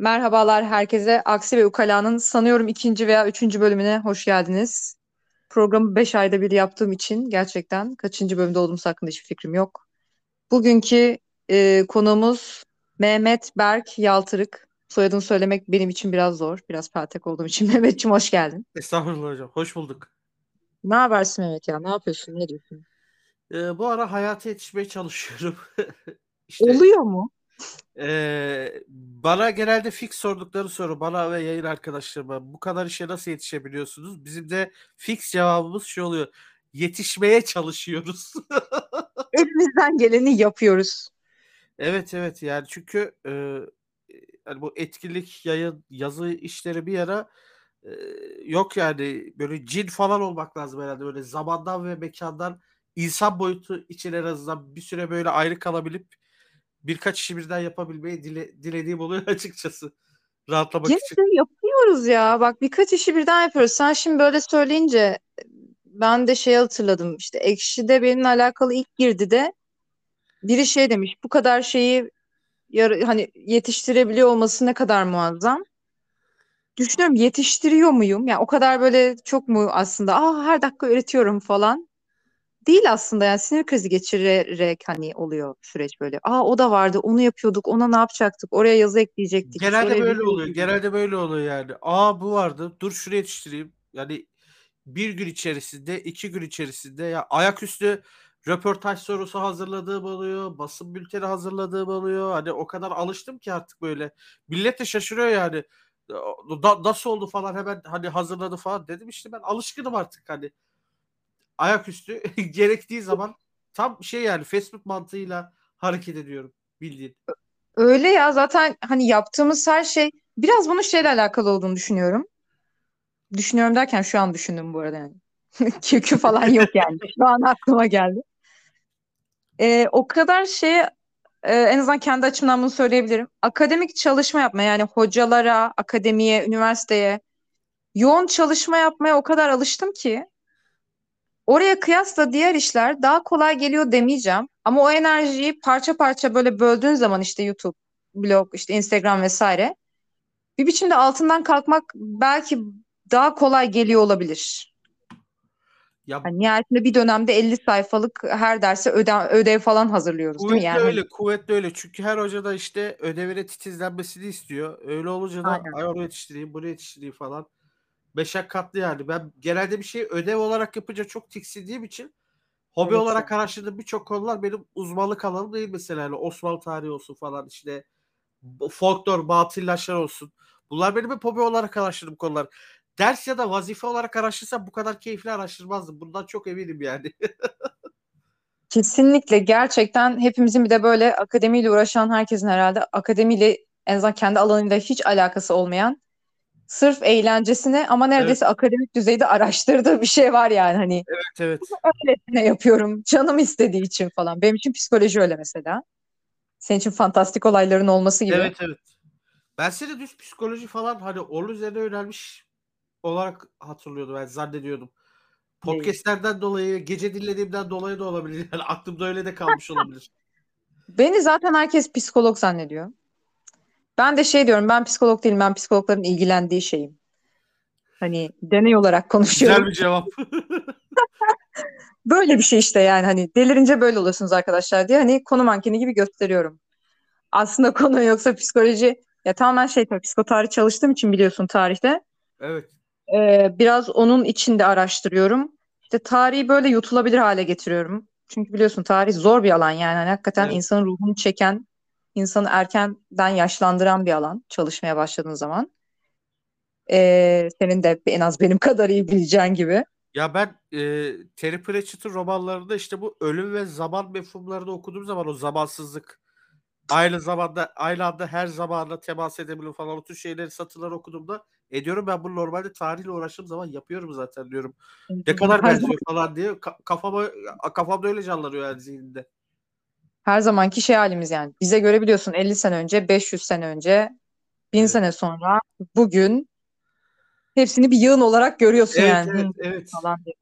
Merhabalar herkese. Aksi ve Ukala'nın sanıyorum ikinci veya üçüncü bölümüne hoş geldiniz. Programı beş ayda bir yaptığım için gerçekten kaçıncı bölümde olduğumuz hakkında hiçbir fikrim yok. Bugünkü e, konuğumuz Mehmet Berk Yaltırık. Soyadını söylemek benim için biraz zor. Biraz peltek olduğum için. Mehmetciğim hoş geldin. Estağfurullah hocam. Hoş bulduk. Ne habersin Mehmet ya? Ne yapıyorsun? Ne diyorsun? Ee, bu ara hayata yetişmeye çalışıyorum. İşte Oluyor mu? E, bana genelde fix sordukları soru bana ve yayın arkadaşlarıma bu kadar işe nasıl yetişebiliyorsunuz? Bizim de fix cevabımız şu oluyor. Yetişmeye çalışıyoruz. Elimizden geleni yapıyoruz. Evet evet yani çünkü e, yani bu etkinlik yayın yazı işleri bir ara e, yok yani böyle cin falan olmak lazım herhalde böyle zamandan ve mekandan insan boyutu için en azından bir süre böyle ayrı kalabilip birkaç işi birden yapabilmeyi dile, dilediğim oluyor açıkçası. Rahatlamak Yine için. yapıyoruz ya. Bak birkaç işi birden yapıyoruz. Sen şimdi böyle söyleyince ben de şey hatırladım. İşte Ekşi'de benimle alakalı ilk girdi de biri şey demiş. Bu kadar şeyi yar- hani yetiştirebiliyor olması ne kadar muazzam. Düşünüyorum yetiştiriyor muyum? Yani o kadar böyle çok mu aslında aa her dakika üretiyorum falan. Değil aslında yani sinir krizi geçirerek hani oluyor süreç böyle. Aa o da vardı onu yapıyorduk ona ne yapacaktık oraya yazı ekleyecektik. Genelde şuraya böyle oluyor. Genelde böyle oluyor yani. Aa bu vardı. Dur şunu yetiştireyim. Yani bir gün içerisinde, iki gün içerisinde ya ayaküstü röportaj sorusu hazırladığım oluyor. Basın bülteni hazırladığım oluyor. Hani o kadar alıştım ki artık böyle. Millet de şaşırıyor yani. Da- nasıl oldu falan hemen hani hazırladı falan dedim işte ben alışkınım artık hani ayaküstü gerektiği zaman tam şey yani fast food mantığıyla hareket ediyorum bildiğin. Öyle ya zaten hani yaptığımız her şey biraz bunun şeyle alakalı olduğunu düşünüyorum. Düşünüyorum derken şu an düşündüm bu arada yani. Kökü falan yok yani. Şu an aklıma geldi. Ee, o kadar şey e, en azından kendi açımdan bunu söyleyebilirim. Akademik çalışma yapmaya yani hocalara, akademiye, üniversiteye yoğun çalışma yapmaya o kadar alıştım ki oraya kıyasla diğer işler daha kolay geliyor demeyeceğim. Ama o enerjiyi parça parça böyle böldüğün zaman işte YouTube, blog, işte Instagram vesaire bir biçimde altından kalkmak belki daha kolay geliyor olabilir. Ya Hani nihayetinde bir dönemde 50 sayfalık her derse ödev, ödev falan hazırlıyoruz değil mi? Kuvvetli Yani öyle, kuvvetli öyle. Çünkü her hoca da işte ödevine titizlenmesini istiyor. Öyle olunca da aynen. ay onu yetiştireyim, bunu yetiştireyim falan. Meşakkatli yani. Ben genelde bir şeyi ödev olarak yapınca çok tiksindiğim için hobi Evet olarak araştırdığım birçok konular benim uzmanlık alanım değil mesela. Yani Osmanlı tarihi olsun falan işte folklor, batılılaşlar olsun. Bunlar benim hep hobi olarak araştırdığım konular. Ders ya da vazife olarak araştırsam bu kadar keyifli araştırmazdım. Bundan çok eminim yani. Kesinlikle gerçekten hepimizin bir de böyle akademiyle uğraşan herkesin herhalde akademiyle en azından kendi alanıyla hiç alakası olmayan sırf eğlencesine ama Evet, neredeyse akademik düzeyde araştırdığı bir şey var yani hani evet, evet. öylesine yapıyorum canım istediği için falan. Benim için psikoloji öyle mesela. Senin için fantastik olayların olması gibi. Evet, evet. Ben seni düz psikoloji falan hani onun üzerine önermiş olarak hatırlıyordum. Ben zannediyordum. Podcast'lerden dolayı, gece dinlediğimden dolayı da olabilir. Yani aklımda öyle de kalmış olabilir. Beni zaten herkes psikolog zannediyor. Ben de şey diyorum ben psikolog değilim ben psikologların ilgilendiği şeyim. Hani deney olarak Güzel konuşuyorum. bir cevap. Böyle bir şey işte yani hani delirince böyle oluyorsunuz arkadaşlar diye hani konu mankeni gibi gösteriyorum. Aslında konu yoksa psikoloji ya tamamen şey tabii psikotarih çalıştığım için biliyorsun tarihte. Evet. Ee, biraz onun içinde araştırıyorum. İşte tarihi böyle yutulabilir hale getiriyorum. Çünkü biliyorsun tarih zor bir alan yani. Hani hakikaten Evet. insanın ruhunu çeken, insanı erkenden yaşlandıran bir alan çalışmaya başladığın zaman. Ee, senin de en az benim kadar iyi bileceğin gibi. Ya ben e, Terry Pratchett'ın romanlarında işte bu ölüm ve zaman mefhumlarını okuduğum zaman o zamansızlık aynı zamanda aynı anda her zamana temas edebilir falan o tür şeyleri satırları okuduğumda ediyorum ben bunu normalde tarihle uğraştığım zaman yapıyorum zaten diyorum. Ne kadar benziyor falan diye Ka- kafama kafamda öyle canlanıyor yani zihnimde. Her zamanki şey halimiz yani. Bize göre biliyorsun 50 sene önce, 500 sene önce, 1000 Evet. sene sonra, bugün hepsini bir yığın olarak görüyorsun Evet yani. evet evet. falan diye.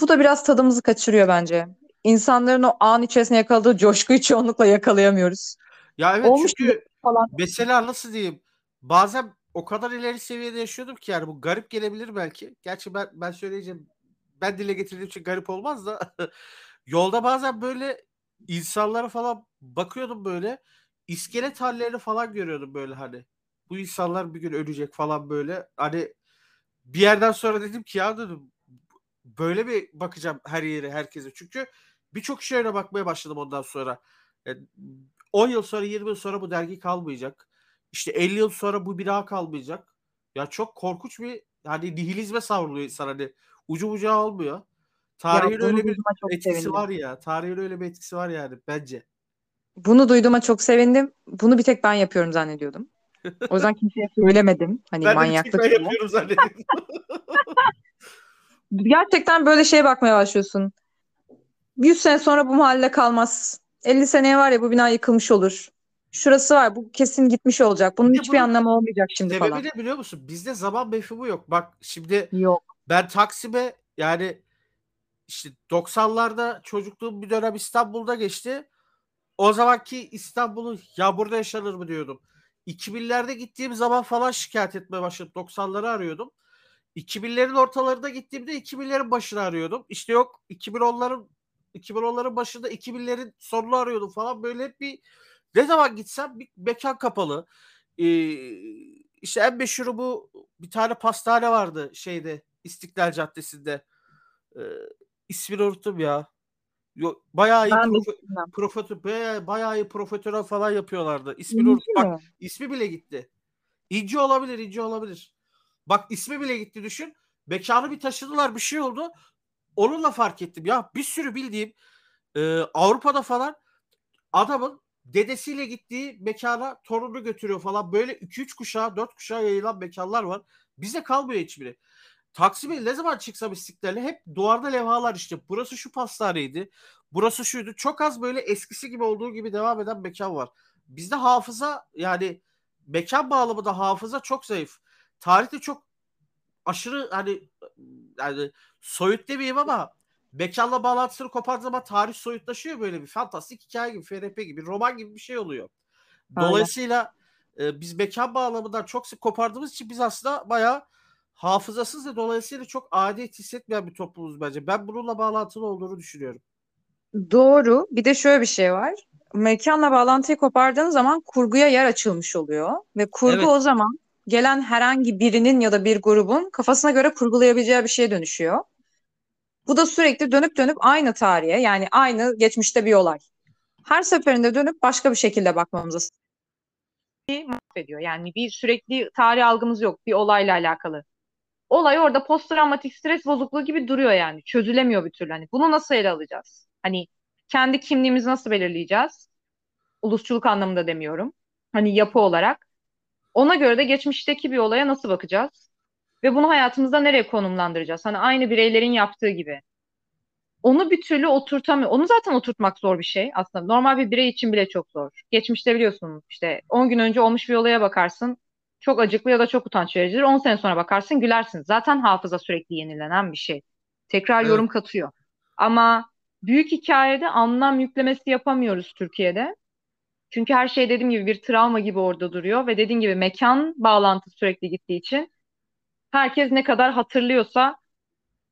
Bu da biraz tadımızı kaçırıyor bence. İnsanların o an içerisinde yakaladığı coşkuyu çoğunlukla yakalayamıyoruz. Ya evet Olmuş çünkü falan. Mesela nasıl diyeyim? Bazen o kadar ileri seviyede yaşıyordum ki yani bu garip gelebilir belki. Gerçi ben ben söyleyeceğim. Ben dile getirdiğim için garip olmaz da yolda bazen böyle insanlara falan bakıyordum böyle iskelet hallerini falan görüyordum böyle hani. Bu insanlar bir gün ölecek falan böyle. Hani bir yerden sonra dedim ki ya dedim böyle bir bakacağım her yere herkese. Çünkü birçok şeye bakmaya başladım ondan sonra. Yani 10 yıl sonra 20 yıl sonra bu dergi kalmayacak. İşte 50 yıl sonra bu bina kalmayacak. Ya çok korkunç bir hani nihilizme savruluyor insan hani ucu bucağı olmuyor. Tarihin öyle bir etkisi sevindim. var ya. Tarihin öyle bir etkisi var yani bence. Bunu duyduğuma çok sevindim. Bunu bir tek ben yapıyorum zannediyordum. O yüzden kimseye söylemedim. Hani ben manyaklık. Ben yapıyorum zannediyordum. Gerçekten böyle şeye bakmaya başlıyorsun. 100 sene sonra bu mahalle kalmaz. 50 seneye var ya bu bina yıkılmış olur. Şurası var bu kesin gitmiş olacak. Bunun hiçbir bunun anlamı olmayacak şimdi sebebi falan. Sebebi ne biliyor musun? Bizde zaman mefhumu yok. Bak şimdi yok. ben Taksim'e yani işte 90'larda çocukluğum bir dönem İstanbul'da geçti. O zamanki İstanbul'u ya burada yaşanır mı diyordum. 2000'lerde gittiğim zaman falan şikayet etmeye başladım. 90'ları arıyordum. 2000'lerin ortalarında gittiğimde 2000'lerin başını arıyordum. İşte yok 2010'ların 2010'ların başında 2000'lerin sonunu arıyordum falan. Böyle hep bir ne zaman gitsem bir mekan kapalı. Ee, işte en meşhuru bu bir tane pastane vardı şeyde İstiklal Caddesi'nde. Ee, ismini unuttum ya. Yok bayağı iyi profe- profetör bayağı, bayağı iyi profiterol falan yapıyorlardı. İsmini unuttum. Bak ismi bile gitti. İnci olabilir, inci olabilir. Bak ismi bile gitti düşün. Mekanı bir taşıdılar bir şey oldu. Onunla fark ettim. Ya bir sürü bildiğim e, Avrupa'da falan adamın dedesiyle gittiği mekana torunu götürüyor falan. Böyle 2-3 kuşağı 4 kuşağı yayılan mekanlar var. Bize kalmıyor hiçbiri. Taksim'e ne zaman çıksam istiklale hep duvarda levhalar işte. Burası şu pastaneydi. Burası şuydu. Çok az böyle eskisi gibi olduğu gibi devam eden mekan var. Bizde hafıza yani mekan bağlamı da hafıza çok zayıf. Tarihte çok aşırı hani yani soyut demeyeyim ama mekanla bağlantısını kopardığı zaman tarih soyutlaşıyor böyle bir fantastik hikaye gibi, FRP gibi, roman gibi bir şey oluyor. Dolayısıyla e, biz mekan bağlamından çok sık kopardığımız için biz aslında bayağı hafızasız ve dolayısıyla çok adet hissetmeyen bir toplumuz bence. Ben bununla bağlantılı olduğunu düşünüyorum. Doğru. Bir de şöyle bir şey var. Mekanla bağlantıyı kopardığın zaman kurguya yer açılmış oluyor. Ve kurgu evet. o zaman gelen herhangi birinin ya da bir grubun kafasına göre kurgulayabileceği bir şeye dönüşüyor. Bu da sürekli dönüp dönüp aynı tarihe yani aynı geçmişte bir olay. Her seferinde dönüp başka bir şekilde bakmamıza mahvediyor. Yani bir sürekli tarih algımız yok bir olayla alakalı. Olay orada post travmatik stres bozukluğu gibi duruyor yani. Çözülemiyor bir türlü. Hani bunu nasıl ele alacağız? Hani kendi kimliğimizi nasıl belirleyeceğiz? Ulusçuluk anlamında demiyorum. Hani yapı olarak. Ona göre de geçmişteki bir olaya nasıl bakacağız? Ve bunu hayatımızda nereye konumlandıracağız? Hani aynı bireylerin yaptığı gibi. Onu bir türlü oturtamıyor. Onu zaten oturtmak zor bir şey aslında. Normal bir birey için bile çok zor. Geçmişte biliyorsun işte 10 gün önce olmuş bir olaya bakarsın. Çok acıklı ya da çok utanç vericidir. 10 sene sonra bakarsın gülersin. Zaten hafıza sürekli yenilenen bir şey. Tekrar evet. yorum katıyor. Ama büyük hikayede anlam yüklemesi yapamıyoruz Türkiye'de. Çünkü her şey dediğim gibi bir travma gibi orada duruyor ve dediğim gibi mekan bağlantı sürekli gittiği için herkes ne kadar hatırlıyorsa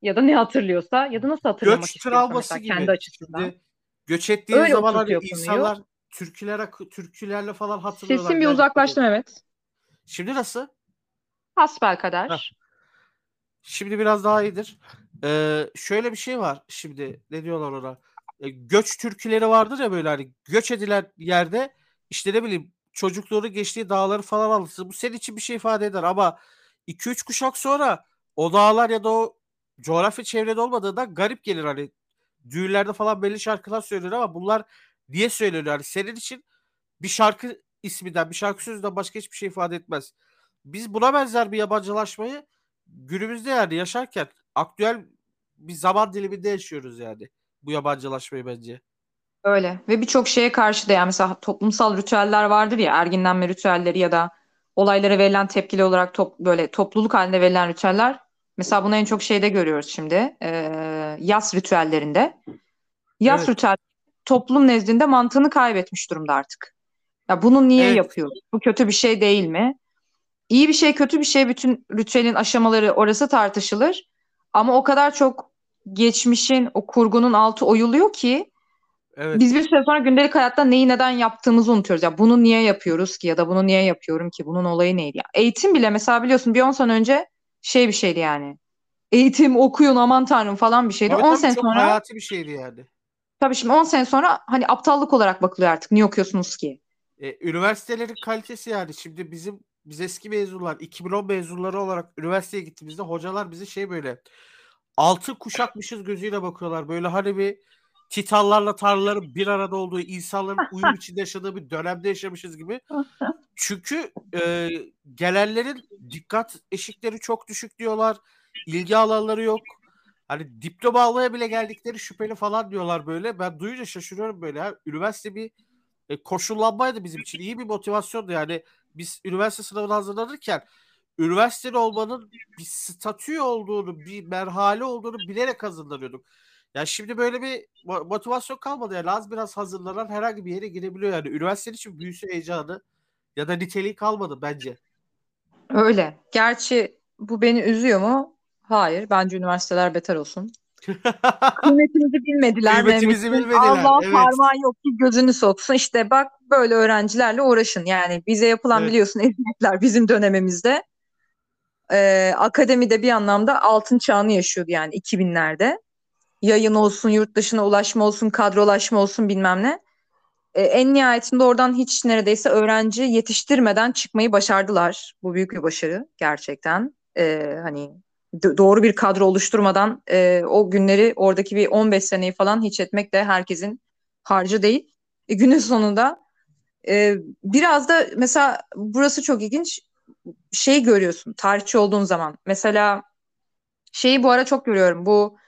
ya da ne hatırlıyorsa ya da nasıl hatırlamak göç istiyorsa mesela gibi. kendi açısından. Şimdi göç ettiğin Öyle zaman hani insanlar türkülere türkülerle falan hatırlıyorlar. Sesim bir uzaklaştım evet. Şimdi nasıl? Hasbel kadar. Heh. Şimdi biraz daha iyidir. Ee, şöyle bir şey var şimdi ne diyorlar ona? E, göç türküleri vardır ya böyle hani göç edilen yerde işte ne bileyim çocukluğunu geçtiği dağları falan alırsın. Bu senin için bir şey ifade eder ama 2-3 kuşak sonra o dağlar ya da o coğrafya çevrede olmadığında garip gelir hani düğünlerde falan belli şarkılar söylüyor ama bunlar niye söyleniyor? Hani senin için bir şarkı isminden, bir şarkı sözünden başka hiçbir şey ifade etmez. Biz buna benzer bir yabancılaşmayı günümüzde yani yaşarken aktüel bir zaman diliminde yaşıyoruz yani bu yabancılaşmayı bence. Öyle ve birçok şeye karşı da yani mesela toplumsal ritüeller vardır ya erginlenme ritüelleri ya da olaylara verilen tepkili olarak top, böyle topluluk halinde verilen ritüeller. Mesela bunu en çok şeyde görüyoruz şimdi. E, yas ritüellerinde. Yas evet. ritüel toplum nezdinde mantığını kaybetmiş durumda artık. Ya bunu niye Evet. yapıyoruz? Bu kötü bir şey değil mi? İyi bir şey, kötü bir şey bütün ritüelin aşamaları orası tartışılır. Ama o kadar çok geçmişin, o kurgunun altı oyuluyor ki Evet. biz bir süre sonra gündelik hayatta neyi neden yaptığımızı unutuyoruz. Ya bunu niye yapıyoruz ki ya da bunu niye yapıyorum ki? Bunun olayı neydi? Ya eğitim bile mesela biliyorsun bir 10 sene önce şey bir şeydi yani. Eğitim okuyun aman tanrım falan bir şeydi. Tabii 10 tabii sene çok sonra hayati bir şeydi yani. tabii şimdi 10 sene sonra hani aptallık olarak bakılıyor artık. Niye okuyorsunuz ki? E, üniversitelerin kalitesi yani şimdi bizim biz eski mezunlar 2010 mezunları olarak üniversiteye gittiğimizde hocalar bizi şey böyle altın kuşakmışız gözüyle bakıyorlar. Böyle hani bir titanlarla tanrıların bir arada olduğu insanların uyum içinde yaşadığı bir dönemde yaşamışız gibi. Çünkü e, gelenlerin dikkat eşikleri çok düşük diyorlar. İlgi alanları yok. Hani diploma almaya bile geldikleri şüpheli falan diyorlar böyle. Ben duyunca şaşırıyorum böyle. Ya. Üniversite bir e, koşullanmaydı bizim için. iyi bir motivasyondu yani. Biz üniversite sınavına hazırlanırken üniversiteli olmanın bir statü olduğunu, bir merhale olduğunu bilerek hazırlanıyorduk. Ya şimdi böyle bir mo- motivasyon kalmadı yani az biraz hazırlanan herhangi bir yere girebiliyor yani. Üniversitenin için büyüsü heyecanı ya da niteliği kalmadı bence. Öyle. Gerçi bu beni üzüyor mu? Hayır. Bence üniversiteler beter olsun. Kıymetimizi bilmediler Kıymetimizi bilmediler, Allah evet. parmağı yok ki gözünü soksun. İşte bak böyle öğrencilerle uğraşın. Yani bize yapılan Evet. biliyorsun eziyetler bizim dönemimizde. Ee, akademide bir anlamda altın çağını yaşıyordu yani 2000'lerde. Yayın olsun, yurt dışına ulaşma olsun, kadrolaşma olsun bilmem ne. Ee, en nihayetinde oradan hiç neredeyse öğrenci yetiştirmeden çıkmayı başardılar. Bu büyük bir başarı gerçekten. Ee, hani doğru bir kadro oluşturmadan e, o günleri oradaki bir 15 seneyi falan hiç etmek de herkesin harcı değil. E, günün sonunda e, biraz da mesela burası çok ilginç. Şey görüyorsun tarihçi olduğun zaman. Mesela şeyi bu ara çok görüyorum. Bu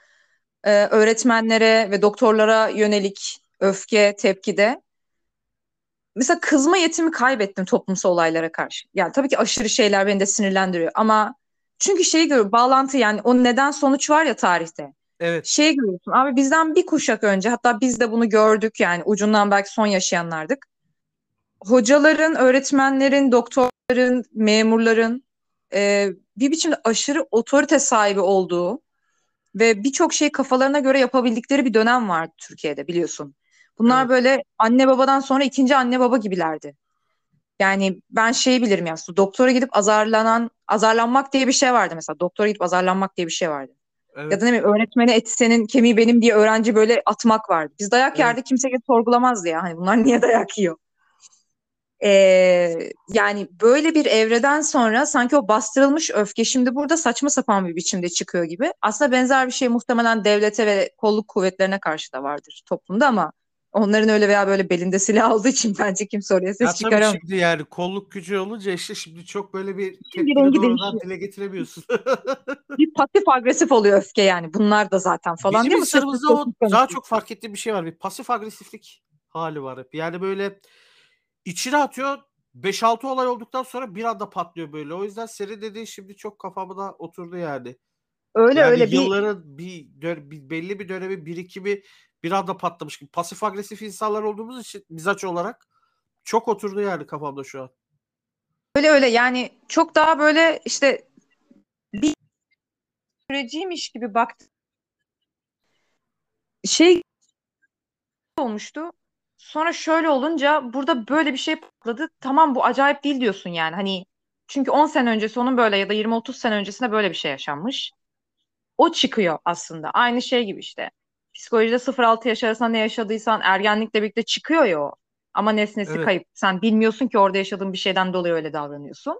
e, öğretmenlere ve doktorlara yönelik öfke, tepkide. Mesela kızma yetimi kaybettim toplumsal olaylara karşı. Yani tabii ki aşırı şeyler beni de sinirlendiriyor ama çünkü şeyi görüyorum bağlantı yani o neden sonuç var ya tarihte. Evet. Şey görüyorsun abi bizden bir kuşak önce hatta biz de bunu gördük yani ucundan belki son yaşayanlardık. Hocaların, öğretmenlerin, doktorların, memurların e, bir biçimde aşırı otorite sahibi olduğu ve birçok şey kafalarına göre yapabildikleri bir dönem vardı Türkiye'de biliyorsun. Bunlar Evet. böyle anne babadan sonra ikinci anne baba gibilerdi. Yani ben şeyi bilirim ya doktora gidip azarlanan, azarlanmak diye bir şey vardı mesela. Doktora gidip azarlanmak diye bir şey vardı. Ya Evet. da ne bileyim öğretmene eti senin kemiği benim diye öğrenci böyle atmak vardı. Biz dayak Evet. yerdik kimse sorgulamazdı ya. Hani bunlar niye dayak yiyor? Ee, yani böyle bir evreden sonra sanki o bastırılmış öfke şimdi burada saçma sapan bir biçimde çıkıyor gibi. Aslında benzer bir şey muhtemelen devlete ve kolluk kuvvetlerine karşı da vardır toplumda ama onların öyle veya böyle belinde silah olduğu için bence kimse oraya Ya ses çıkaramaz. şimdi yani kolluk gücü olunca işte şimdi çok böyle bir Bir tepkini doğrudan dile getiremiyorsun. Bir pasif agresif oluyor öfke yani. Bunlar da zaten falan Bizim değil mi? Sırf insanımızda o daha çok fark ettiğim bir şey var. Bir pasif agresiflik hali var hep. Yani böyle içine atıyor 5-6 olay olduktan sonra bir anda patlıyor böyle. O yüzden senin dediğin şimdi çok kafama da oturdu yani. Öyle Yani öyle bir yılların bir, dö- bir belli bir dönemi birikimi bir anda patlamış gibi. Pasif agresif insanlar olduğumuz için mizaç olarak çok oturdu yani kafamda şu an. öyle öyle yani çok daha böyle işte bir süreciymiş gibi baktım. Şey olmuştu. Sonra şöyle olunca burada böyle bir şey patladı. Tamam bu acayip değil diyorsun yani. Hani çünkü 10 sene öncesi onun böyle ya da 20-30 sene öncesinde böyle bir şey yaşanmış. O çıkıyor aslında. Aynı şey gibi işte. Psikolojide 0-6 yaş arasında ne yaşadıysan ergenlikle birlikte çıkıyor ya o. Ama nesnesi Evet. kayıp. Sen bilmiyorsun ki orada yaşadığın bir şeyden dolayı öyle davranıyorsun.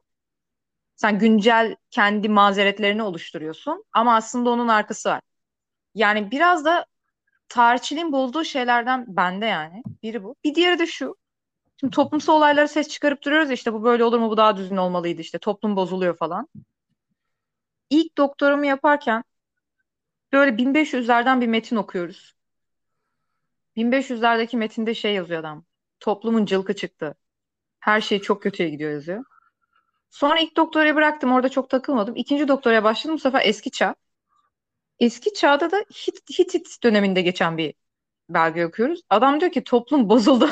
Sen güncel kendi mazeretlerini oluşturuyorsun. Ama aslında onun arkası var. Yani biraz da tarihçiliğin bozduğu şeylerden bende yani. Biri bu. Bir diğeri de şu. Şimdi toplumsal olaylara ses çıkarıp duruyoruz ya işte bu böyle olur mu bu daha düzgün olmalıydı işte toplum bozuluyor falan. İlk doktorumu yaparken böyle 1500'lerden bir metin okuyoruz. 1500'lerdeki metinde şey yazıyor adam. Toplumun cılkı çıktı. Her şey çok kötüye gidiyor yazıyor. Sonra ilk doktorayı bıraktım orada çok takılmadım. İkinci doktoraya başladım bu sefer eski çağ. Eski çağda da Hit, Hitit döneminde geçen bir belge okuyoruz. Adam diyor ki toplum bozuldu.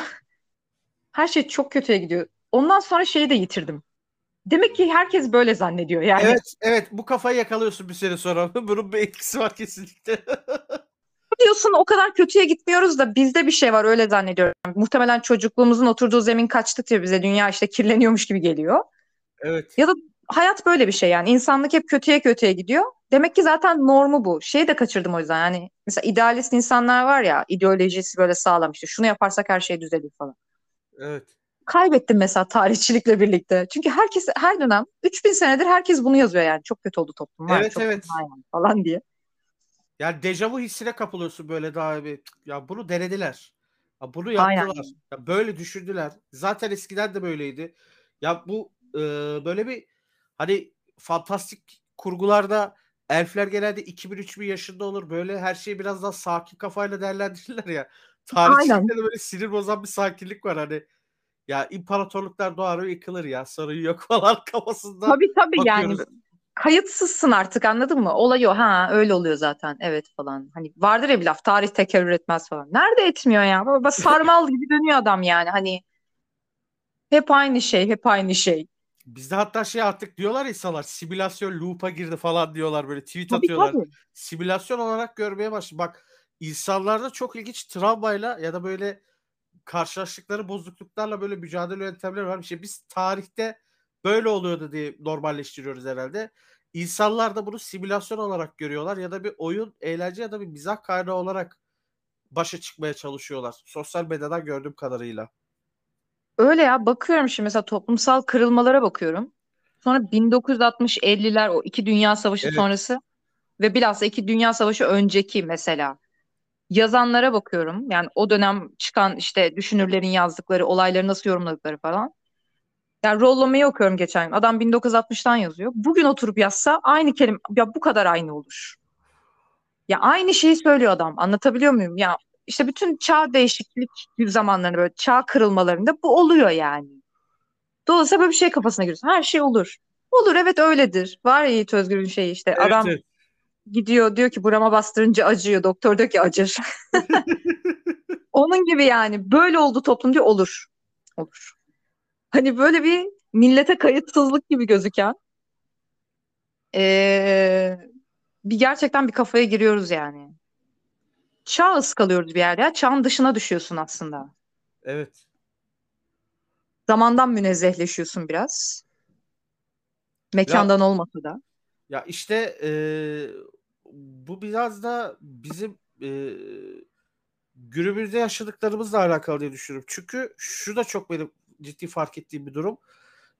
Her şey çok kötüye gidiyor. Ondan sonra şeyi de yitirdim. Demek ki herkes böyle zannediyor yani. Evet, evet bu kafayı yakalıyorsun bir süre sonra. Bunun bir etkisi var kesinlikle. Diyorsun o kadar kötüye gitmiyoruz da bizde bir şey var öyle zannediyorum. Muhtemelen çocukluğumuzun oturduğu zemin kaçtıkça bize dünya işte kirleniyormuş gibi geliyor. Evet. Ya da hayat böyle bir şey yani. İnsanlık hep kötüye kötüye gidiyor. Demek ki zaten normu bu. Şeyi de kaçırdım o yüzden. Yani mesela idealist insanlar var ya ideolojisi böyle sağlam işte. Şunu yaparsak her şey düzelir falan. Evet. Kaybettim mesela tarihçilikle birlikte. Çünkü herkes her dönem 3000 senedir herkes bunu yazıyor yani. Çok kötü oldu toplum. var, Evet, çok evet. yani falan diye. Yani dejavu hissine kapılıyorsun böyle daha bir. Ya bunu denediler. Ya bunu Aynen. yaptılar. Ya böyle düşündüler. Zaten eskiden de böyleydi. Ya bu e, böyle bir hani fantastik kurgularda elfler genelde 2000-3000 yaşında olur. Böyle her şeyi biraz daha sakin kafayla değerlendirirler ya. Tarihçilikte de böyle sinir bozan bir sakinlik var hani. Ya imparatorluklar doğar ve yıkılır ya. Sorun yok falan kafasında Tabii tabii yani bakıyoruz. kayıtsızsın artık anladın mı? Olay o. Ha öyle oluyor zaten. Evet falan. Hani vardır ya bir laf tarih tekerrür etmez falan. Nerede etmiyor ya? Baba sarmal gibi dönüyor adam yani. Hani hep aynı şey, hep aynı şey. Bizde hatta şey artık diyorlar insanlar simülasyon loop'a girdi falan diyorlar böyle tweet Tabii atıyorlar. tabii. Simülasyon olarak görmeye başladı. Bak insanlarda çok ilginç travmayla ya da böyle karşılaştıkları bozukluklarla böyle mücadele yöntemleri var. İşte biz tarihte böyle oluyordu diye normalleştiriyoruz herhalde. İnsanlar da bunu simülasyon olarak görüyorlar ya da bir oyun, eğlence ya da bir mizah kaynağı olarak başa çıkmaya çalışıyorlar. Sosyal medyadan gördüğüm kadarıyla. Öyle ya bakıyorum şimdi mesela toplumsal kırılmalara bakıyorum. Sonra 1960-50'ler o iki Dünya Savaşı Evet. sonrası ve bilhassa iki Dünya Savaşı önceki mesela yazanlara bakıyorum. Yani o dönem çıkan işte düşünürlerin yazdıkları, olayları nasıl yorumladıkları falan. Yani Rollo okuyorum geçen gün. Adam 1960'tan yazıyor. Bugün oturup yazsa aynı kelime ya bu kadar aynı olur. Ya aynı şeyi söylüyor adam. Anlatabiliyor muyum? Ya işte bütün çağ değişiklik zamanlarında böyle çağ kırılmalarında bu oluyor yani. Dolayısıyla böyle bir şey kafasına giriyorsun. Her şey olur. Olur evet öyledir. Var ya Yiğit Özgür'ün şeyi işte. Evet, Adam evet. Gidiyor diyor ki burama bastırınca acıyor. Doktor diyor ki acır. Onun gibi yani. Böyle oldu toplum diyor olur. Olur. Hani böyle bir millete kayıtsızlık gibi gözüken ee, bir gerçekten bir kafaya giriyoruz yani. Çağ ıskalıyoruz bir yerde ya. Çağın dışına düşüyorsun aslında. Evet. Zamandan münezzehleşiyorsun biraz. Mekandan olmasa da. Ya işte eee, bu biraz da bizim eee, günümüzde yaşadıklarımızla alakalı diye düşünüyorum. Çünkü şu da çok benim ciddi fark ettiğim bir durum.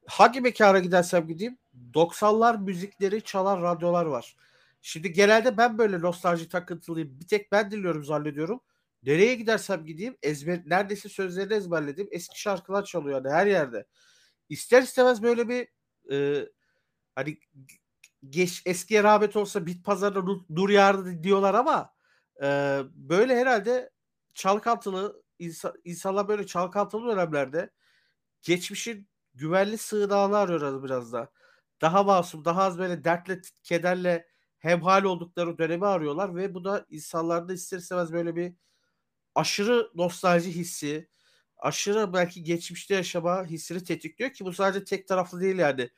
Hangi mekana gidersem gideyim 90'lar müzikleri çalan radyolar var. Şimdi genelde ben böyle nostalji takıntılıyım. Bir tek ben dinliyorum zannediyorum. Nereye gidersem gideyim ezber, neredeyse sözlerini ezberledim. Eski şarkılar çalıyor yani her yerde. İster istemez böyle bir eee, hani geç eskiye rağbet olsa bit pazarına nur, nur yağardı diyorlar ama e, böyle herhalde çalkantılı insan, insanlar böyle çalkantılı dönemlerde geçmişin güvenli sığınağını arıyorlar biraz da. Daha masum, daha az böyle dertle, kederle hemhal oldukları dönemi arıyorlar ve bu da insanlarda ister istemez böyle bir aşırı nostalji hissi, aşırı belki geçmişte yaşama hissini tetikliyor ki bu sadece tek taraflı değil yani.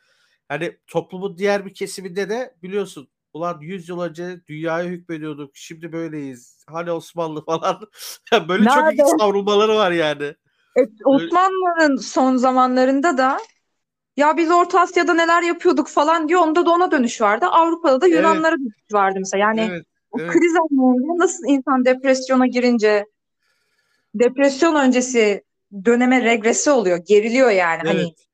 Hani toplumun diğer bir kesiminde de biliyorsun ulan 100 yıl önce dünyaya hükmediyorduk şimdi böyleyiz. Hani Osmanlı falan. böyle çok Nerede? ilginç savrulmaları var yani. E, Osmanlı'nın son zamanlarında da ya biz Orta Asya'da neler yapıyorduk falan diyor. Onda da ona dönüş vardı. Avrupa'da da Evet. Yunanlara dönüş vardı mesela. Yani Evet, o evet. kriz anlarında nasıl insan depresyona girince depresyon öncesi döneme regresi oluyor. Geriliyor yani. Hani Evet. bir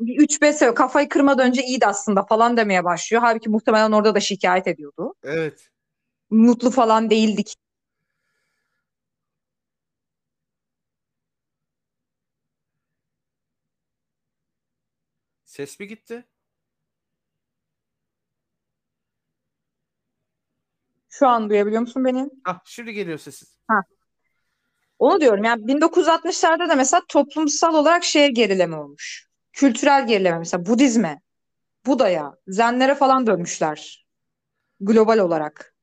3-5 sene kafayı kırmadan önce iyiydi aslında falan demeye başlıyor. Halbuki muhtemelen orada da şikayet ediyordu. Evet. Mutlu falan değildik. Ses mi gitti? Şu an duyabiliyor musun beni? Ah şimdi geliyor sesin. Onu diyorum yani 1960'larda da mesela toplumsal olarak şeye gerileme olmuş. Kültürel gerileme mesela Budizme, Buda'ya, Zenlere falan dönmüşler. Global olarak.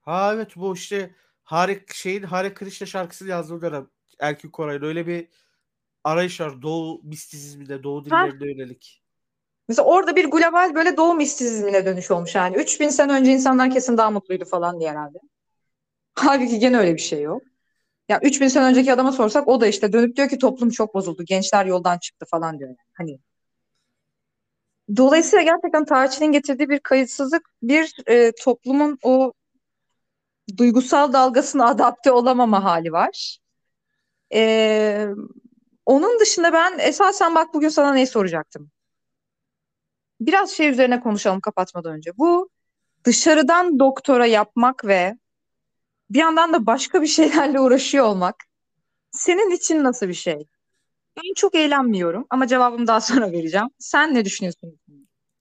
Ha evet bu işte Hare şeyin Hare Krishna şarkısını yazdığı dönem Erkin Koray'ın öyle bir arayış var. Doğu mistizminde, Doğu dillerine yönelik. Mesela orada bir global böyle doğu mistizmine dönüş olmuş yani. 3000 sene önce insanlar kesin daha mutluydu falan diye herhalde. Halbuki gene öyle bir şey yok. Ya 3000 sene önceki adama sorsak o da işte dönüp diyor ki toplum çok bozuldu. Gençler yoldan çıktı falan diyor. Yani. Hani Dolayısıyla gerçekten tarihçinin getirdiği bir kayıtsızlık bir e, toplumun o duygusal dalgasına adapte olamama hali var. E, onun dışında ben esasen bak bugün sana ne soracaktım. Biraz şey üzerine konuşalım kapatmadan önce. Bu dışarıdan doktora yapmak ve bir yandan da başka bir şeylerle uğraşıyor olmak senin için nasıl bir şey? Ben çok eğlenmiyorum ama cevabımı daha sonra vereceğim. Sen ne düşünüyorsun?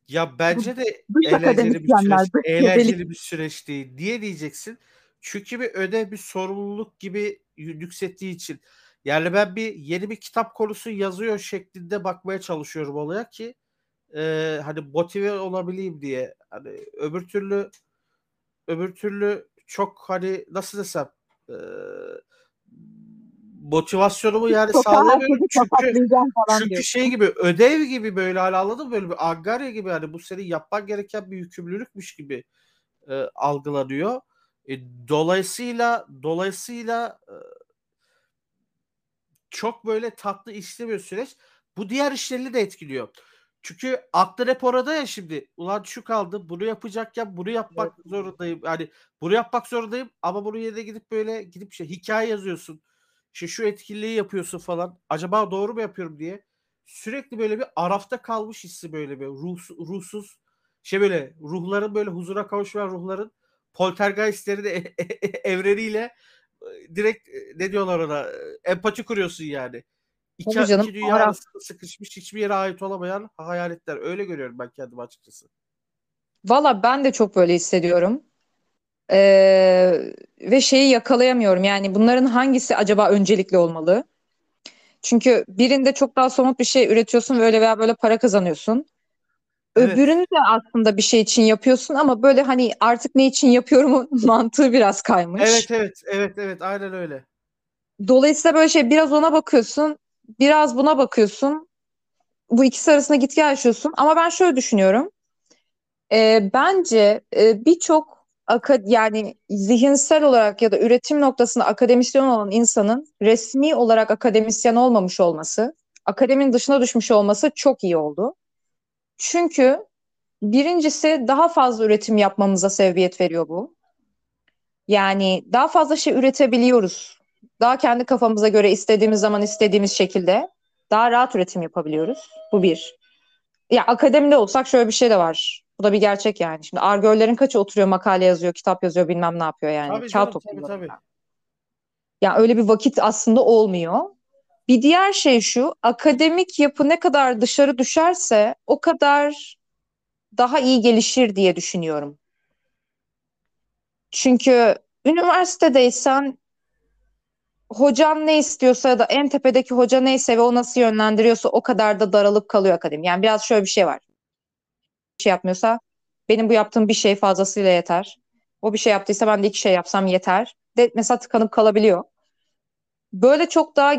Ya bence de Dış eğlenceli bir süreç, eğlenceli bir süreç değil. Niye diyeceksin? Çünkü bir ödev, bir sorumluluk gibi yükselttiği için. Yani ben bir yeni bir kitap konusu yazıyor şeklinde bakmaya çalışıyorum olaya ki e, hani motive olabileyim diye. Hani öbür türlü öbür türlü çok hani nasıl desem e, motivasyonumu yani Sokağa sağlayamıyorum herkesi çünkü falan çünkü diyor. şey gibi ödev gibi böyle hani anladın mı? Böyle bir angarya gibi hani bu senin yapman gereken bir yükümlülükmüş gibi e, algılanıyor. E, dolayısıyla dolayısıyla e, çok böyle tatlı işlemiyor süreç. Bu diğer işleri de etkiliyor. Çünkü aklı hep orada ya şimdi. Ulan şu kaldı. Bunu yapacakken bunu yapmak Evet. zorundayım. Yani bunu yapmak zorundayım ama bunun yerine gidip böyle gidip şey hikaye yazıyorsun. İşte şu etkinliği yapıyorsun falan. Acaba doğru mu yapıyorum diye. Sürekli böyle bir arafta kalmış hissi böyle bir ruh, ruhsuz şey böyle ruhların böyle huzura kavuşmayan ruhların poltergeistleri de evreniyle e, direkt e, ne diyorlar ona e, empati kuruyorsun yani. İki, Tabii canım, iki dünya arasında sıkışmış hiçbir yere ait olamayan hayaletler. Öyle görüyorum ben kendimi açıkçası. Valla ben de çok böyle hissediyorum. Ee, ve şeyi yakalayamıyorum. Yani bunların hangisi acaba öncelikli olmalı? Çünkü birinde çok daha somut bir şey üretiyorsun ve öyle veya böyle para kazanıyorsun. Evet. Öbürünü de aslında bir şey için yapıyorsun ama böyle hani artık ne için yapıyorum mantığı biraz kaymış. Evet evet evet evet aynen öyle. Dolayısıyla böyle şey biraz ona bakıyorsun, biraz buna bakıyorsun. Bu ikisi arasında git gel yaşıyorsun. Ama ben şöyle düşünüyorum. Ee, bence e, birçok yani zihinsel olarak ya da üretim noktasında akademisyen olan insanın resmi olarak akademisyen olmamış olması, akademinin dışına düşmüş olması çok iyi oldu. Çünkü birincisi daha fazla üretim yapmamıza sebebiyet veriyor bu. Yani daha fazla şey üretebiliyoruz. Daha kendi kafamıza göre istediğimiz zaman istediğimiz şekilde daha rahat üretim yapabiliyoruz. Bu bir. Ya akademide olsak şöyle bir şey de var. Bu da bir gerçek yani. Şimdi argörlerin kaçı oturuyor makale yazıyor, kitap yazıyor, bilmem ne yapıyor yani. Tabii Kağıt tabii topluyor. tabii. Ya öyle bir vakit aslında olmuyor. Bir diğer şey şu, akademik yapı ne kadar dışarı düşerse o kadar daha iyi gelişir diye düşünüyorum. Çünkü üniversitedeysen hocan ne istiyorsa ya da en tepedeki hoca neyse ve o nasıl yönlendiriyorsa o kadar da daralıp kalıyor akademi. Yani biraz şöyle bir şey var. Bir şey yapmıyorsa benim bu yaptığım bir şey fazlasıyla yeter. O bir şey yaptıysa ben de iki şey yapsam yeter. De mesela tıkanıp kalabiliyor. Böyle çok daha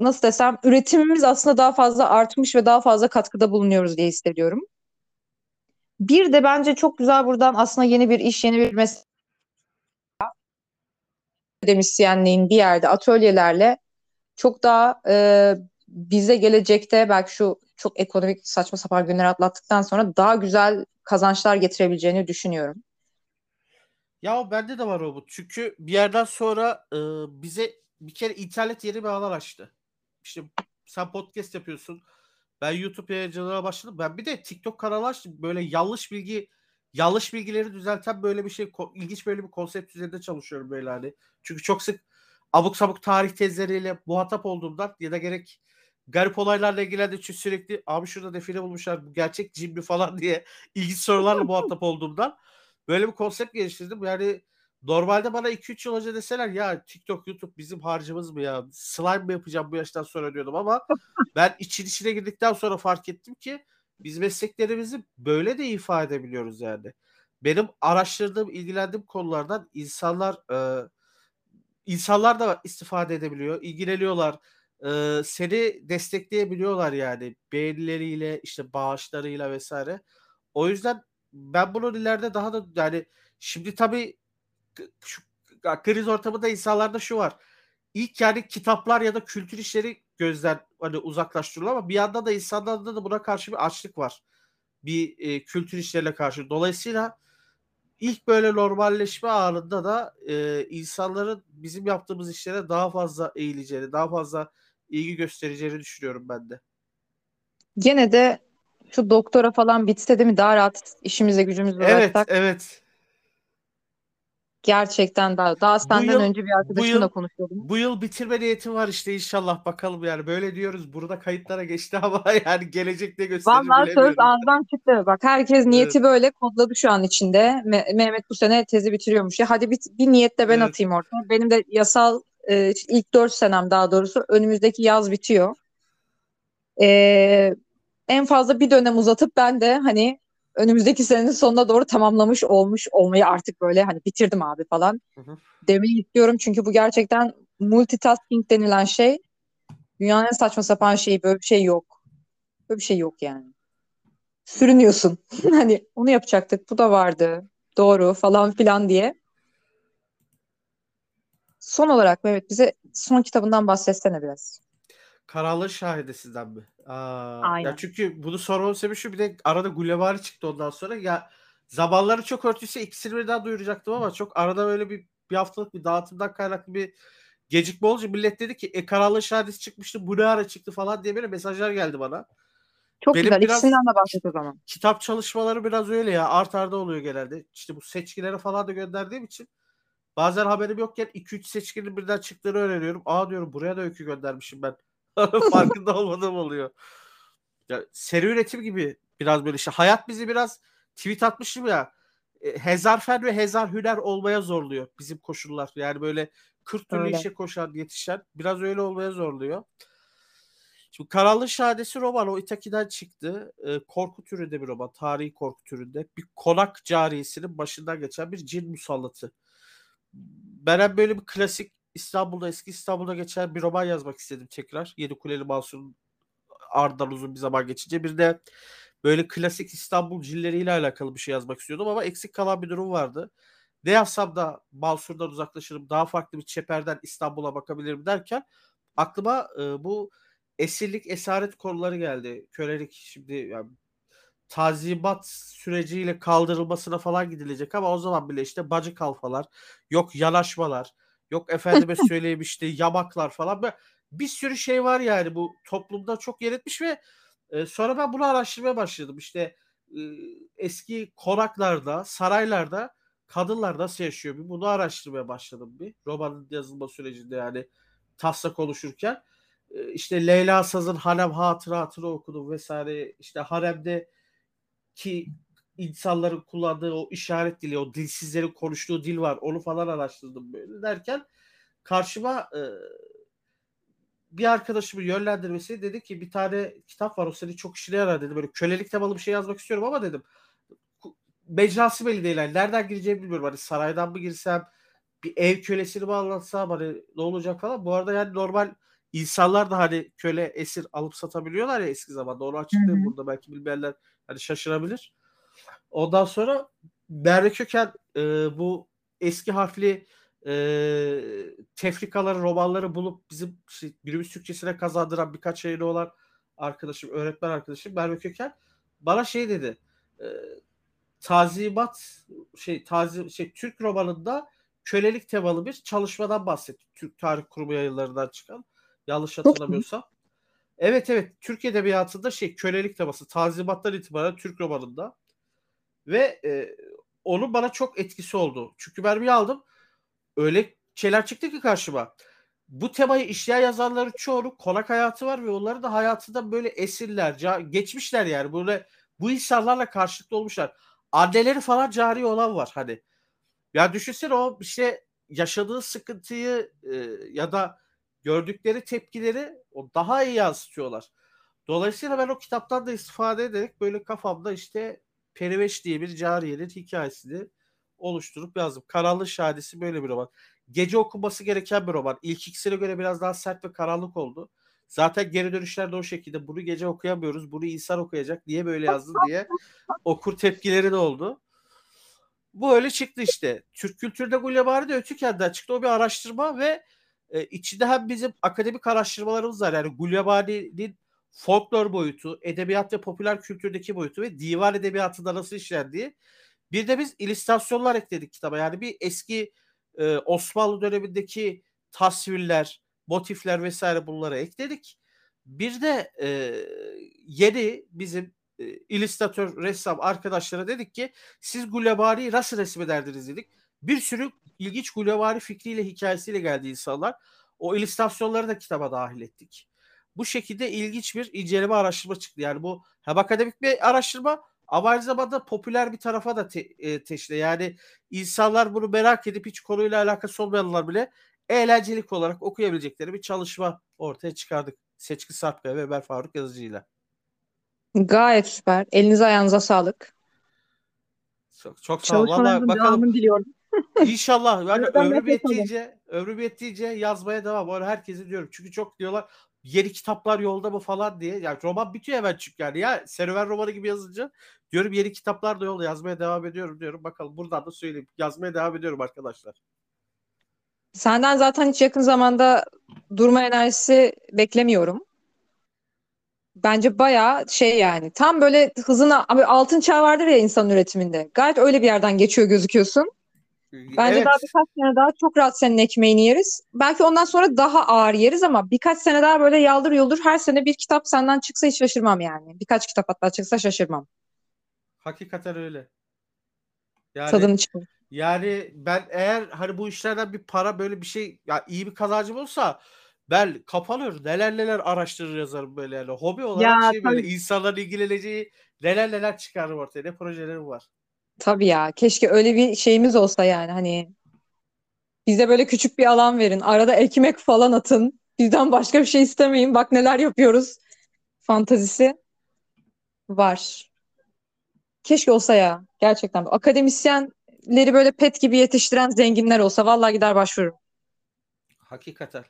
nasıl desem üretimimiz aslında daha fazla artmış ve daha fazla katkıda bulunuyoruz diye hissediyorum. Bir de bence çok güzel buradan aslında yeni bir iş, yeni bir meslek akademisyenliğin bir yerde atölyelerle çok daha e, bize gelecekte belki şu çok ekonomik saçma sapan günler atlattıktan sonra daha güzel kazançlar getirebileceğini düşünüyorum. Ya bende de var o bu. Çünkü bir yerden sonra e, bize bir kere internet yeni bir alan açtı. İşte sen podcast yapıyorsun. Ben YouTube yayıncılığına başladım. Ben bir de TikTok kanalı açtım. Böyle yanlış bilgi yanlış bilgileri düzelten böyle bir şey ilginç böyle bir konsept üzerinde çalışıyorum böyle hani. Çünkü çok sık abuk sabuk tarih tezleriyle muhatap olduğumdan ya da gerek garip olaylarla ilgilendiğim için sürekli abi şurada define bulmuşlar bu gerçek cin mi falan diye ilginç sorularla muhatap olduğumdan böyle bir konsept geliştirdim. Yani normalde bana 2-3 yıl önce deseler ya TikTok, YouTube bizim harcımız mı ya? Slime mı yapacağım bu yaştan sonra diyordum ama ben için içine girdikten sonra fark ettim ki biz mesleklerimizi böyle de ifade edebiliyoruz yani. Benim araştırdığım, ilgilendiğim konulardan insanlar e, insanlar da istifade edebiliyor, ilgileniyorlar. e, seni destekleyebiliyorlar yani beğenileriyle işte bağışlarıyla vesaire. O yüzden ben bunun ileride daha da yani şimdi tabii şu kriz ortamında insanlarda şu var. İlk yani kitaplar ya da kültür işleri gözden hani uzaklaştırılıyor ama bir yanda da insanlarda da buna karşı bir açlık var. Bir e, kültür işlerine karşı. Dolayısıyla ilk böyle normalleşme anında da e, insanların bizim yaptığımız işlere daha fazla eğileceğini, daha fazla ilgi göstereceğini düşünüyorum ben de. Gene de şu doktora falan bitse değil mi daha rahat işimize gücümüze Evet, uğraşsak evet. Gerçekten daha daha senden yıl önce bir bu arkadaşımla yıl konuşuyordum. bu yıl bitirme niyetim var işte inşallah bakalım yani böyle diyoruz burada kayıtlara geçti ama yani gelecekte gösterir Vallahi söz ağızdan çıktı. Bak herkes Evet, niyeti böyle kodladı şu an içinde. Me- Mehmet bu sene tezi bitiriyormuş. Ya hadi bir, bir niyet de ben evet. atayım ortaya. Benim de yasal e, ilk dört senem daha doğrusu önümüzdeki yaz bitiyor. E, en fazla bir dönem uzatıp ben de hani önümüzdeki senenin sonuna doğru tamamlamış olmuş olmayı artık böyle hani bitirdim abi falan Hı hı. demeyi istiyorum. Çünkü bu gerçekten multitasking denilen şey dünyanın en saçma sapan şeyi böyle bir şey yok. Böyle bir şey yok yani. Sürünüyorsun. Hani onu yapacaktık bu da vardı. Doğru falan filan diye. Son olarak Mehmet bize son kitabından bahsetsene biraz. Karanlığın şahidesinden mi? Aa, ya çünkü bunu sormamın sebebi şu bir de arada Gulliver çıktı ondan sonra ya zamanları çok örtüyse ikisini birden duyuracaktım ama çok arada böyle bir bir haftalık bir dağıtımdan kaynaklı bir gecikme olunca millet dedi ki e Karanlığın şahidesi çıkmıştı bu ne ara çıktı falan diye böyle mesajlar geldi bana. Çok Benim güzel. biraz İkisinden de bahset o zaman. kitap çalışmaları biraz öyle ya art arda oluyor genelde. İşte bu seçkilere falan da gönderdiğim için bazen haberim yokken 2-3 seçkinin birden çıktığını öğreniyorum. Aa diyorum buraya da öykü göndermişim ben. Farkında olmadığım oluyor. Ya, seri üretim gibi biraz böyle işte. Hayat bizi biraz tweet atmışım ya. e, Hezarfen ve hezar hüner olmaya zorluyor bizim koşullar. Yani böyle 40 türlü Öyle. işe koşan, yetişen biraz öyle olmaya zorluyor. Şimdi Karanlık Şahadesi roman o Itaki'den çıktı. E, korku türünde bir roman. Tarihi korku türünde. Bir konak cariyesinin başından geçen bir cin musallatı. Ben hem böyle bir klasik İstanbul'da eski İstanbul'da geçen bir roman yazmak istedim tekrar. Yedi Kuleli Mansur'un ardından uzun bir zaman geçince. Bir de böyle klasik İstanbul cinleriyle alakalı bir şey yazmak istiyordum ama eksik kalan bir durum vardı. Ne yazsam da Mansur'dan uzaklaşırım, daha farklı bir çeperden İstanbul'a bakabilirim derken aklıma e, bu esirlik, esaret konuları geldi. Kölelik şimdi yani tazimat süreciyle kaldırılmasına falan gidilecek ama o zaman bile işte bacı kalfalar, yok yanaşmalar, yok efendime söyleyeyim işte yamaklar falan. Bir sürü şey var yani bu toplumda çok yer etmiş ve e, sonra ben bunu araştırmaya başladım. İşte e, eski konaklarda, saraylarda kadınlar nasıl yaşıyor bir bunu araştırmaya başladım bir. Romanın yazılma sürecinde yani taslak oluşurken. E, işte Leyla Saz'ın Harem Hatıratını okudum vesaire. İşte haremde ki insanların kullandığı o işaret dili, o dilsizlerin konuştuğu dil var. Onu falan araştırdım böyle derken karşıma e, bir arkadaşımın yönlendirmesi dedi ki bir tane kitap var o seni çok işine yarar dedi. Böyle kölelik temalı bir şey yazmak istiyorum ama dedim mecrası belli değil. Yani nereden gireceğimi bilmiyorum. Hani saraydan mı girsem bir ev kölesini mi anlatsam hani ne olacak falan. Bu arada yani normal insanlar da hani köle esir alıp satabiliyorlar ya eski zamanda. Onu açıklayayım burada belki bilmeyenler hani şaşırabilir. Ondan sonra Merve Köken e, bu eski harfli e, tefrikaları, romanları bulup bizim işte, günümüz Türkçesine kazandıran birkaç yayını olan arkadaşım, öğretmen arkadaşım Merve Köken bana şey dedi. E, tazimat şey tazi şey Türk romanında kölelik temalı bir çalışmadan bahsetti. Türk Tarih Kurumu yayınlarından çıkan. Yanlış hatırlamıyorsam. Evet evet Türk edebiyatında şey kölelik teması tazimattan itibaren Türk romanında ve e, onun bana çok etkisi oldu. Çünkü bir aldım öyle şeyler çıktı ki karşıma. Bu temayı işleyen yazarların çoğunun konak hayatı var ve onların da hayatında böyle esirler, geçmişler yani. Böyle bu insanlarla karşılıklı olmuşlar. Anneleri falan cari olan var hani. Ya düşünsene o işte yaşadığı sıkıntıyı e, ya da gördükleri tepkileri o daha iyi yansıtıyorlar. Dolayısıyla ben o kitaptan da istifade ederek böyle kafamda işte Periveş diye bir cariyenin hikayesini oluşturup yazdım. Karanlık Şahadesi böyle bir roman. Gece okunması gereken bir roman. İlk ikisine göre biraz daha sert ve karanlık oldu. Zaten geri dönüşler de o şekilde. Bunu gece okuyamıyoruz. Bunu insan okuyacak. Niye böyle yazdın diye okur tepkileri de oldu. Bu öyle çıktı işte. Türk kültürde Gulyabani de Ötüken'den çıktı. O bir araştırma ve e, içinde hem bizim akademik araştırmalarımız var. Yani Gulyabani'nin folklor boyutu, edebiyat ve popüler kültürdeki boyutu ve divan edebiyatında nasıl işlendiği. Bir de biz illüstrasyonlar ekledik kitaba. Yani bir eski e, Osmanlı dönemindeki tasvirler, motifler vesaire bunları ekledik. Bir de e, yeni bizim e, illüstratör, ressam arkadaşlara dedik ki siz Gulyabani'yi nasıl resmederdiniz dedik. Bir sürü ilginç Gulyabani fikriyle, hikayesiyle geldi insanlar. O illüstrasyonları da kitaba dahil ettik. Bu şekilde ilginç bir inceleme araştırma çıktı. Yani bu hem akademik bir araştırma ama aynı zamanda popüler bir tarafa da te, e, teşne. Yani insanlar bunu merak edip hiç konuyla alakası olmayanlar bile eğlencelik olarak okuyabilecekleri bir çalışma ortaya çıkardık. Seçki Sarpkaya ve Ömer Faruk Yazıcı'yla. Gayet süper. Elinize ayağınıza sağlık. Çok, çok sağ ol. Valla bakalım. diliyorum. İnşallah. Yani ömrüm yettiğince, ömrüm yettiğince yazmaya devam. Onu herkese diyorum. Çünkü çok diyorlar yeni kitaplar yolda mı falan diye. Yani roman bitiyor hemen çünkü yani. Ya serüven romanı gibi yazınca diyorum yeni kitaplar da yolda yazmaya devam ediyorum diyorum. Bakalım buradan da söyleyeyim. Yazmaya devam ediyorum arkadaşlar. Senden zaten hiç yakın zamanda durma enerjisi beklemiyorum. Bence bayağı şey yani tam böyle hızına abi altın çağ vardır ya insan üretiminde. Gayet öyle bir yerden geçiyor gözüküyorsun. Bence evet. daha birkaç sene daha çok rahat senin ekmeğini yeriz. Belki ondan sonra daha ağır yeriz ama birkaç sene daha böyle yaldır yuldur her sene bir kitap senden çıksa hiç şaşırmam yani. Birkaç kitap hatta çıksa şaşırmam. Hakikaten öyle. Yani, Tadını çıkın. Yani ben eğer hani bu işlerden bir para böyle bir şey ya iyi bir kazancım olsa ben kapanır neler neler araştırır yazarım böyle yani. Hobi olarak ya, şey böyle insanların ilgileneceği neler neler çıkarırım ortaya. Ne projelerim var. Tabii ya. Keşke öyle bir şeyimiz olsa yani hani bize böyle küçük bir alan verin. Arada ekmek falan atın. Bizden başka bir şey istemeyin. Bak neler yapıyoruz. Fantazisi var. Keşke olsa ya. Gerçekten. Akademisyenleri böyle pet gibi yetiştiren zenginler olsa vallahi gider başvururum. Hakikaten.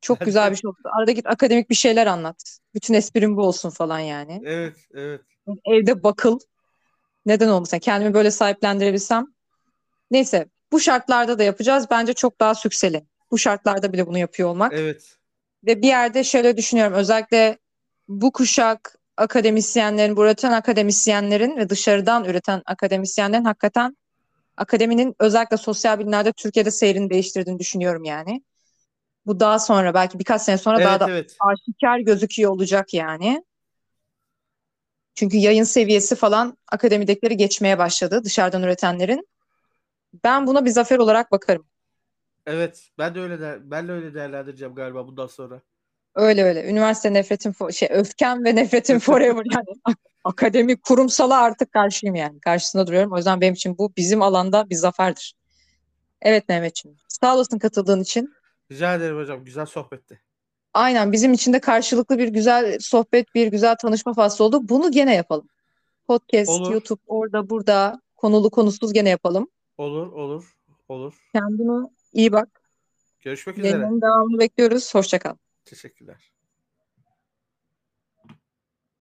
Çok güzel bir şey oldu. Arada git akademik bir şeyler anlat. Bütün esprim bu olsun falan yani. Evet, evet. Evde bakıl. Neden olmasın? Kendimi böyle sahiplendirebilsem. Neyse bu şartlarda da yapacağız. Bence çok daha sükseli. Bu şartlarda bile bunu yapıyor olmak. Evet. Ve bir yerde şöyle düşünüyorum. Özellikle bu kuşak akademisyenlerin, bu üreten akademisyenlerin ve dışarıdan üreten akademisyenlerin hakikaten akademinin özellikle sosyal bilimlerde Türkiye'de seyrini değiştirdiğini düşünüyorum yani. Bu daha sonra belki birkaç sene sonra evet, daha da evet. aşikar gözüküyor olacak yani. Çünkü yayın seviyesi falan akademidekileri geçmeye başladı dışarıdan üretenlerin. Ben buna bir zafer olarak bakarım. Evet, ben de öyle de ben de öyle değerlendireceğim galiba bundan sonra. Öyle öyle. Üniversite nefretim şey öfkem ve nefretim forever yani. Akademik kurumsala artık karşıyım yani. Karşısında duruyorum. O yüzden benim için bu bizim alanda bir zaferdir. Evet Mehmetciğim. Sağ olasın katıldığın için. Rica ederim hocam. Güzel sohbetti. Aynen bizim için de karşılıklı bir güzel sohbet, bir güzel tanışma faslı oldu. Bunu gene yapalım. Podcast, Olur. YouTube, orada burada konulu konusuz gene yapalım. Olur, olur, olur. Kendine iyi bak. Görüşmek üzere. Yayının devamını bekliyoruz. Hoşça kal. Teşekkürler.